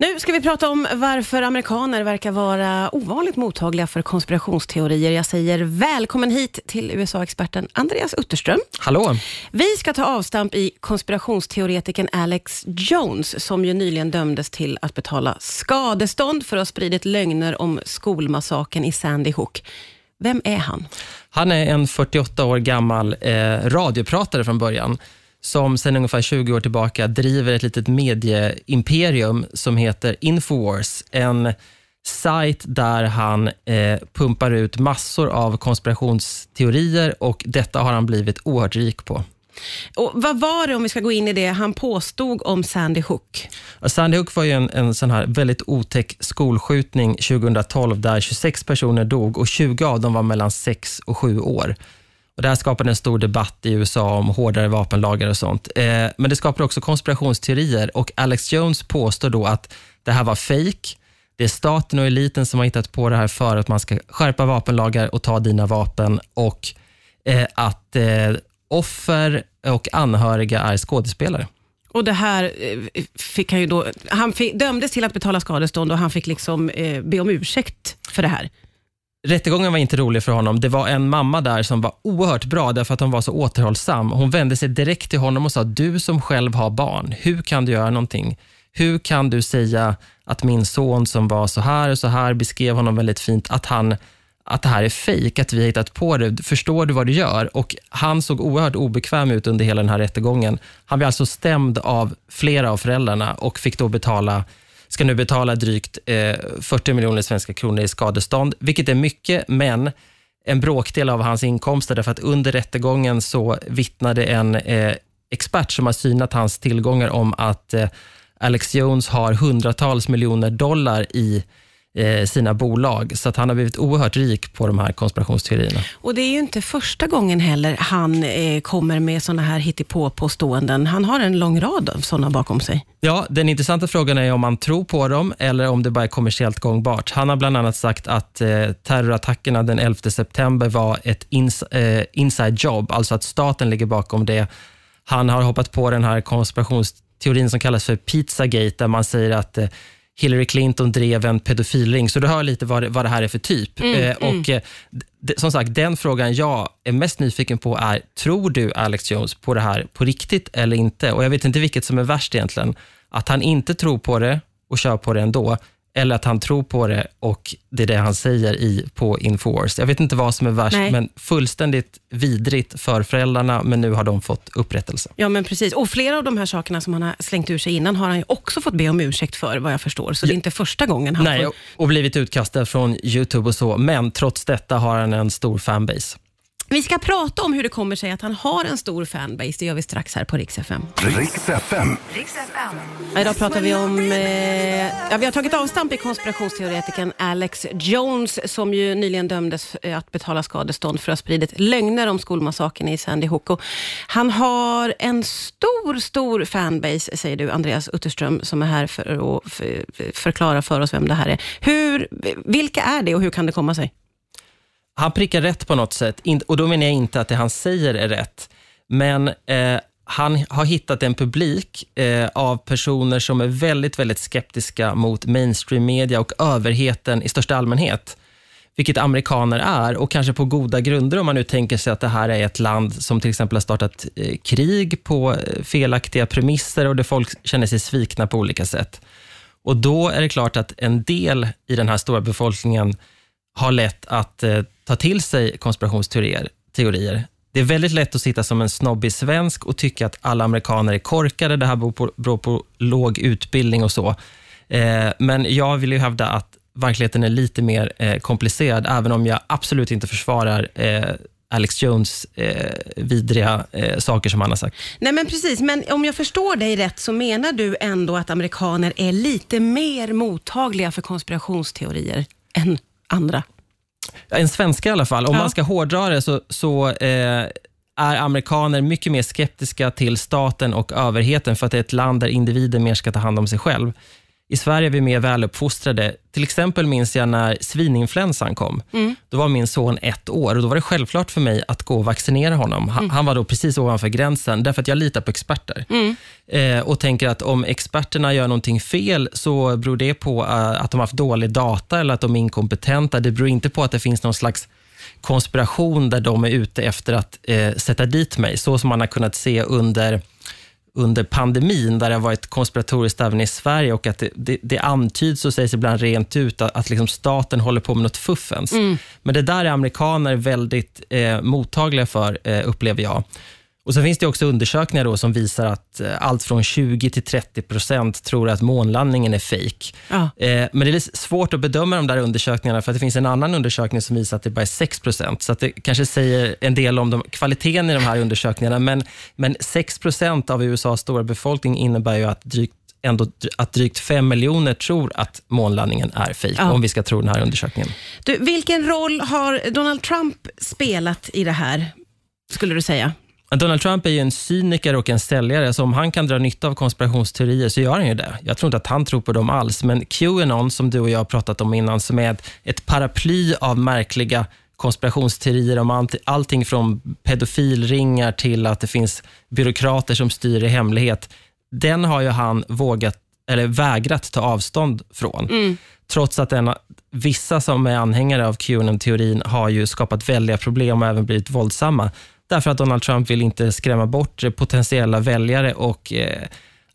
Nu ska vi prata om varför amerikaner verkar vara ovanligt mottagliga för konspirationsteorier. Jag säger välkommen hit till USA-experten Andreas Utterström. Hallå! Vi ska ta avstamp i konspirationsteoretikern Alex Jones, som ju nyligen dömdes till att betala skadestånd för att ha spridit lögner om skolmassaken i Sandy Hook. Vem är han? Han är en 48 år gammal eh, radiopratare från början som sedan ungefär 20 år tillbaka driver ett litet medieimperium som heter Infowars. En sajt där han eh, pumpar ut massor av konspirationsteorier och detta har han blivit oerhört rik på. Och vad var det, om vi ska gå in i det, han påstod om Sandy Hook? Sandy Hook var ju en, en sån här väldigt otäck skolskjutning 2012 där 26 personer dog och 20 av dem var mellan 6 och 7 år. Och det här skapade en stor debatt i USA om hårdare vapenlagar och sånt. Eh, men det skapade också konspirationsteorier och Alex Jones påstår då att det här var fake. Det är staten och eliten som har hittat på det här för att man ska skärpa vapenlagar och ta dina vapen och eh, att eh, offer och anhöriga är skådespelare. Och det här eh, fick han ju då, han fick, dömdes till att betala skadestånd och han fick liksom eh, be om ursäkt för det här. Rättegången var inte rolig för honom. Det var en mamma där som var oerhört bra därför att hon var så återhållsam. Hon vände sig direkt till honom och sa, du som själv har barn, hur kan du göra någonting? Hur kan du säga att min son som var så här och så här, beskrev honom väldigt fint, att, han, att det här är fejk, att vi har hittat på det. Förstår du vad du gör? Och Han såg oerhört obekväm ut under hela den här rättegången. Han blev alltså stämd av flera av föräldrarna och fick då betala ska nu betala drygt eh, 40 miljoner svenska kronor i skadestånd, vilket är mycket, men en bråkdel av hans inkomster, därför att under rättegången så vittnade en eh, expert som har synat hans tillgångar om att eh, Alex Jones har hundratals miljoner dollar i sina bolag, så att han har blivit oerhört rik på de här konspirationsteorierna. Och det är ju inte första gången heller han eh, kommer med sådana här hittepå-påståenden. Han har en lång rad av sådana bakom sig. Ja, den intressanta frågan är om man tror på dem eller om det bara är kommersiellt gångbart. Han har bland annat sagt att eh, terrorattackerna den 11 september var ett ins eh, inside job, alltså att staten ligger bakom det. Han har hoppat på den här konspirationsteorin som kallas för Pizzagate, där man säger att eh, Hillary Clinton drev en pedofilring, så du hör lite vad det, vad det här är för typ. Mm, eh, och mm. eh, Som sagt, den frågan jag är mest nyfiken på är, tror du Alex Jones på det här på riktigt eller inte? Och Jag vet inte vilket som är värst egentligen. Att han inte tror på det och kör på det ändå, eller att han tror på det och det är det han säger i, på Infowars. Jag vet inte vad som är värst, Nej. men fullständigt vidrigt för föräldrarna, men nu har de fått upprättelse. Ja, men precis. Och flera av de här sakerna som han har slängt ur sig innan har han ju också fått be om ursäkt för, vad jag förstår. Så det är inte första gången han Nej, får... och blivit utkastad från YouTube och så, men trots detta har han en stor fanbase. Vi ska prata om hur det kommer sig att han har en stor fanbase. Det gör vi strax här på Rix FM. Riks FM. Ja, Idag pratar vi om... Eh, ja, vi har tagit avstamp i konspirationsteoretikern Alex Jones som ju nyligen dömdes att betala skadestånd för att ha spridit lögner om skolmassakern i Sandy Hook. Och han har en stor, stor fanbase, säger du, Andreas Utterström, som är här för att för, förklara för oss vem det här är. Hur, vilka är det och hur kan det komma sig? Han prickar rätt på något sätt, och då menar jag inte att det han säger är rätt, men eh, han har hittat en publik eh, av personer som är väldigt, väldigt skeptiska mot mainstream media och överheten i största allmänhet. Vilket amerikaner är och kanske på goda grunder om man nu tänker sig att det här är ett land som till exempel har startat eh, krig på eh, felaktiga premisser och där folk känner sig svikna på olika sätt. Och Då är det klart att en del i den här stora befolkningen har lätt att eh, ta till sig konspirationsteorier. Teorier. Det är väldigt lätt att sitta som en snobbig svensk och tycka att alla amerikaner är korkade, det här beror på, beror på låg utbildning och så. Eh, men jag vill ju hävda att verkligheten är lite mer eh, komplicerad, även om jag absolut inte försvarar eh, Alex Jones eh, vidriga eh, saker som han har sagt. Nej men precis, men om jag förstår dig rätt så menar du ändå att amerikaner är lite mer mottagliga för konspirationsteorier än andra? En svenska i alla fall. Om Ja. man ska hårdra det så, så eh, är amerikaner mycket mer skeptiska till staten och överheten för att det är ett land där individen mer ska ta hand om sig själv. I Sverige är vi mer väluppfostrade. Till exempel minns jag när svininfluensan kom. Mm. Då var min son ett år och då var det självklart för mig att gå och vaccinera honom. Han, mm. han var då precis ovanför gränsen, därför att jag litar på experter. Mm. Eh, och tänker att om experterna gör någonting fel, så beror det på uh, att de har haft dålig data eller att de är inkompetenta. Det beror inte på att det finns någon slags konspiration där de är ute efter att eh, sätta dit mig, så som man har kunnat se under under pandemin, där det har varit konspiratoriskt även i Sverige och att det, det, det antyds och sägs ibland rent ut att, att liksom staten håller på med något fuffens. Mm. Men det där är amerikaner väldigt eh, mottagliga för, eh, upplever jag. Och så finns det också undersökningar då som visar att eh, allt från 20 till 30 procent tror att månlandningen är fejk. Ja. Eh, men det är svårt att bedöma de där undersökningarna, för det finns en annan undersökning som visar att det bara är 6 procent. Så det kanske säger en del om de, kvaliteten i de här undersökningarna. Men, men 6 procent av USAs stora befolkning innebär ju att drygt ändå att drygt 5 miljoner tror att månlandningen är fejk, ja. om vi ska tro den här undersökningen. Du, vilken roll har Donald Trump spelat i det här, skulle du säga? Donald Trump är ju en cyniker och en säljare, så om han kan dra nytta av konspirationsteorier så gör han ju det. Jag tror inte att han tror på dem alls, men Qanon, som du och jag har pratat om innan, som är ett paraply av märkliga konspirationsteorier om allting från pedofilringar till att det finns byråkrater som styr i hemlighet. Den har ju han vågat, eller vägrat ta avstånd från. Mm. Trots att den, vissa som är anhängare av Qanon-teorin har ju skapat väldiga problem och även blivit våldsamma. Därför att Donald Trump vill inte skrämma bort potentiella väljare och eh,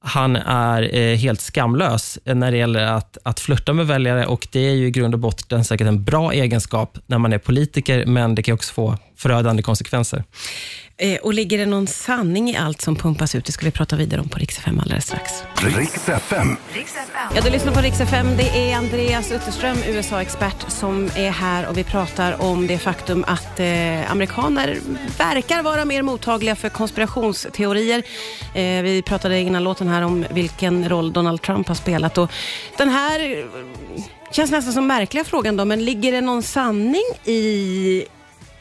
han är eh, helt skamlös när det gäller att, att flirta med väljare och det är ju i grund och botten säkert en bra egenskap när man är politiker, men det kan också få förödande konsekvenser. Eh, och ligger det någon sanning i allt som pumpas ut? Det ska vi prata vidare om på Rix FM alldeles strax. Rix FM. Ja, du lyssnar på Rix FM. Det är Andreas Utterström, USA-expert, som är här och vi pratar om det faktum att eh, amerikaner verkar vara mer mottagliga för konspirationsteorier. Eh, vi pratade innan låten här om vilken roll Donald Trump har spelat och den här eh, känns nästan som märkliga frågan då, men ligger det någon sanning i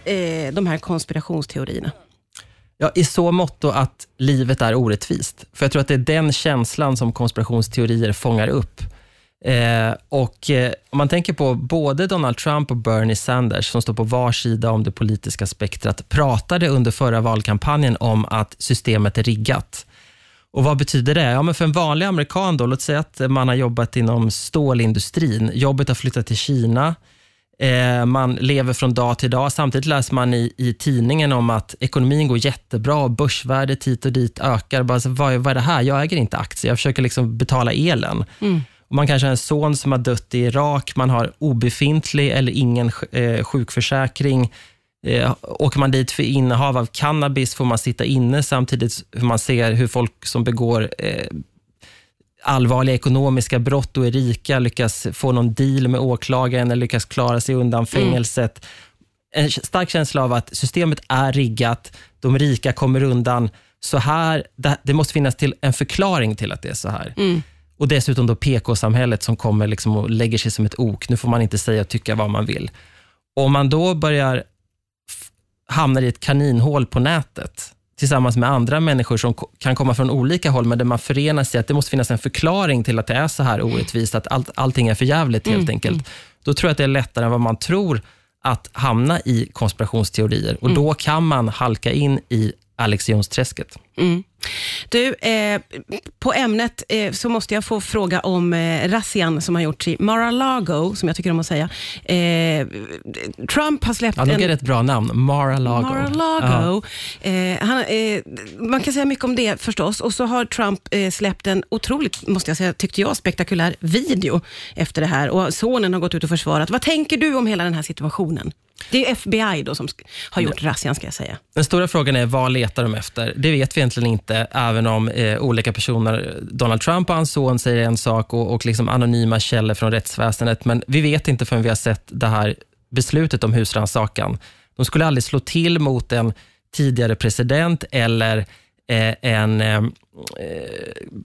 eh, de här konspirationsteorierna? Ja, i så mått att livet är orättvist. För jag tror att det är den känslan som konspirationsteorier fångar upp. Eh, och eh, Om man tänker på både Donald Trump och Bernie Sanders, som står på var sida om det politiska spektrat, pratade under förra valkampanjen om att systemet är riggat. Och Vad betyder det? Ja, men för en vanlig amerikan, då, låt säga att man har jobbat inom stålindustrin. Jobbet har flyttat till Kina. Eh, man lever från dag till dag. Samtidigt läser man i, i tidningen om att ekonomin går jättebra, börsvärdet hit och dit ökar. Bara, så, vad, vad är det här? Jag äger inte aktier, jag försöker liksom betala elen. Mm. Man kanske har en son som har dött i Irak, man har obefintlig eller ingen eh, sjukförsäkring. Eh, åker man dit för innehav av cannabis får man sitta inne samtidigt hur man ser hur folk som begår eh, allvarliga ekonomiska brott och är rika, lyckas få någon deal med åklagaren eller lyckas klara sig undan mm. fängelset. Mm. En stark känsla av att systemet är riggat, de rika kommer undan. Så här, det, måste finnas till en förklaring till att det är så här. Mm. Och dessutom då PK-samhället som kommer liksom och lägger sig som ett ok. Nu får man inte säga och tycka vad man vill. Om man då börjar hamna i ett kaninhål på nätet, tillsammans med andra människor som kan komma från olika håll, men där man förenar sig, att det måste finnas en förklaring till att det är så här orättvist, att all, allting är för jävligt helt mm. enkelt. Mm. Då tror jag att det är lättare än vad man tror att hamna i konspirationsteorier och mm. då kan man halka in i Alex Jones-träsket. Mm. Du, eh, på ämnet eh, så måste jag få fråga om eh, razzian som har gjorts i Mar-a-Lago, som jag tycker om att säga. Eh, Trump har släppt ja. Ja, är ett bra namn. Mar-a-Lago. Mar-a-Lago. Ja. Eh, man kan säga mycket om det förstås. Och så har Trump eh, släppt en otroligt, måste jag säga, tyckte jag, spektakulär video efter det här. Och sonen har gått ut och försvarat. Vad tänker du om hela den här situationen? Det är FBI då som har gjort razzian, ska jag säga. Den stora frågan är, vad letar de efter? Det vet vi egentligen inte, även om eh, olika personer, Donald Trump och hans son säger en sak och, och liksom anonyma källor från rättsväsendet, men vi vet inte förrän vi har sett det här beslutet om husrannsakan. De skulle aldrig slå till mot en tidigare president eller en eh,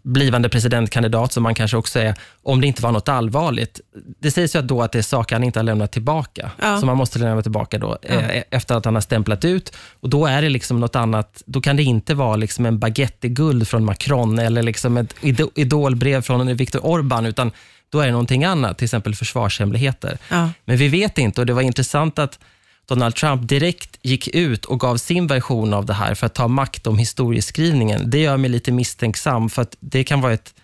blivande presidentkandidat, som man kanske också är, om det inte var något allvarligt. Det sägs ju då att det är saker han inte har lämnat tillbaka, Ja. som han måste lämna tillbaka då, eh, efter att han har stämplat ut. Och Då är det liksom något annat. Då kan det inte vara liksom en baguette i guld från Macron eller liksom ett ido- idolbrev från Viktor Orbán, utan då är det någonting annat, till exempel försvarshemligheter. Ja. Men vi vet inte och det var intressant att Donald Trump direkt gick ut och gav sin version av det här för att ta makt om historieskrivningen. Det gör mig lite misstänksam, för att det kan vara ett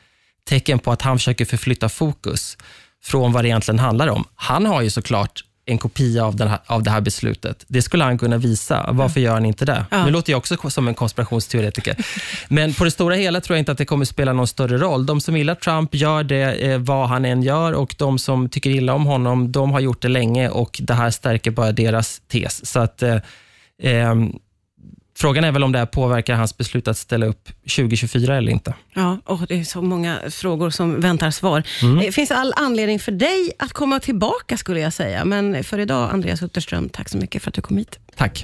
tecken på att han försöker förflytta fokus från vad det egentligen handlar om. Han har ju såklart en kopia av, den här, av det här beslutet. Det skulle han kunna visa. Varför gör han inte det? Ja. Nu låter jag också som en konspirationsteoretiker. Men på det stora hela tror jag inte att det kommer spela någon större roll. De som gillar Trump gör det eh, vad han än gör och de som tycker illa om honom, de har gjort det länge och det här stärker bara deras tes. Så att eh, ehm, Frågan är väl om det här påverkar hans beslut att ställa upp 2024 eller inte. Ja, och det är så många frågor som väntar svar. Det finns all anledning för dig att komma tillbaka, skulle jag säga. Men för idag, Andreas Utterström, tack så mycket för att du kom hit. Tack.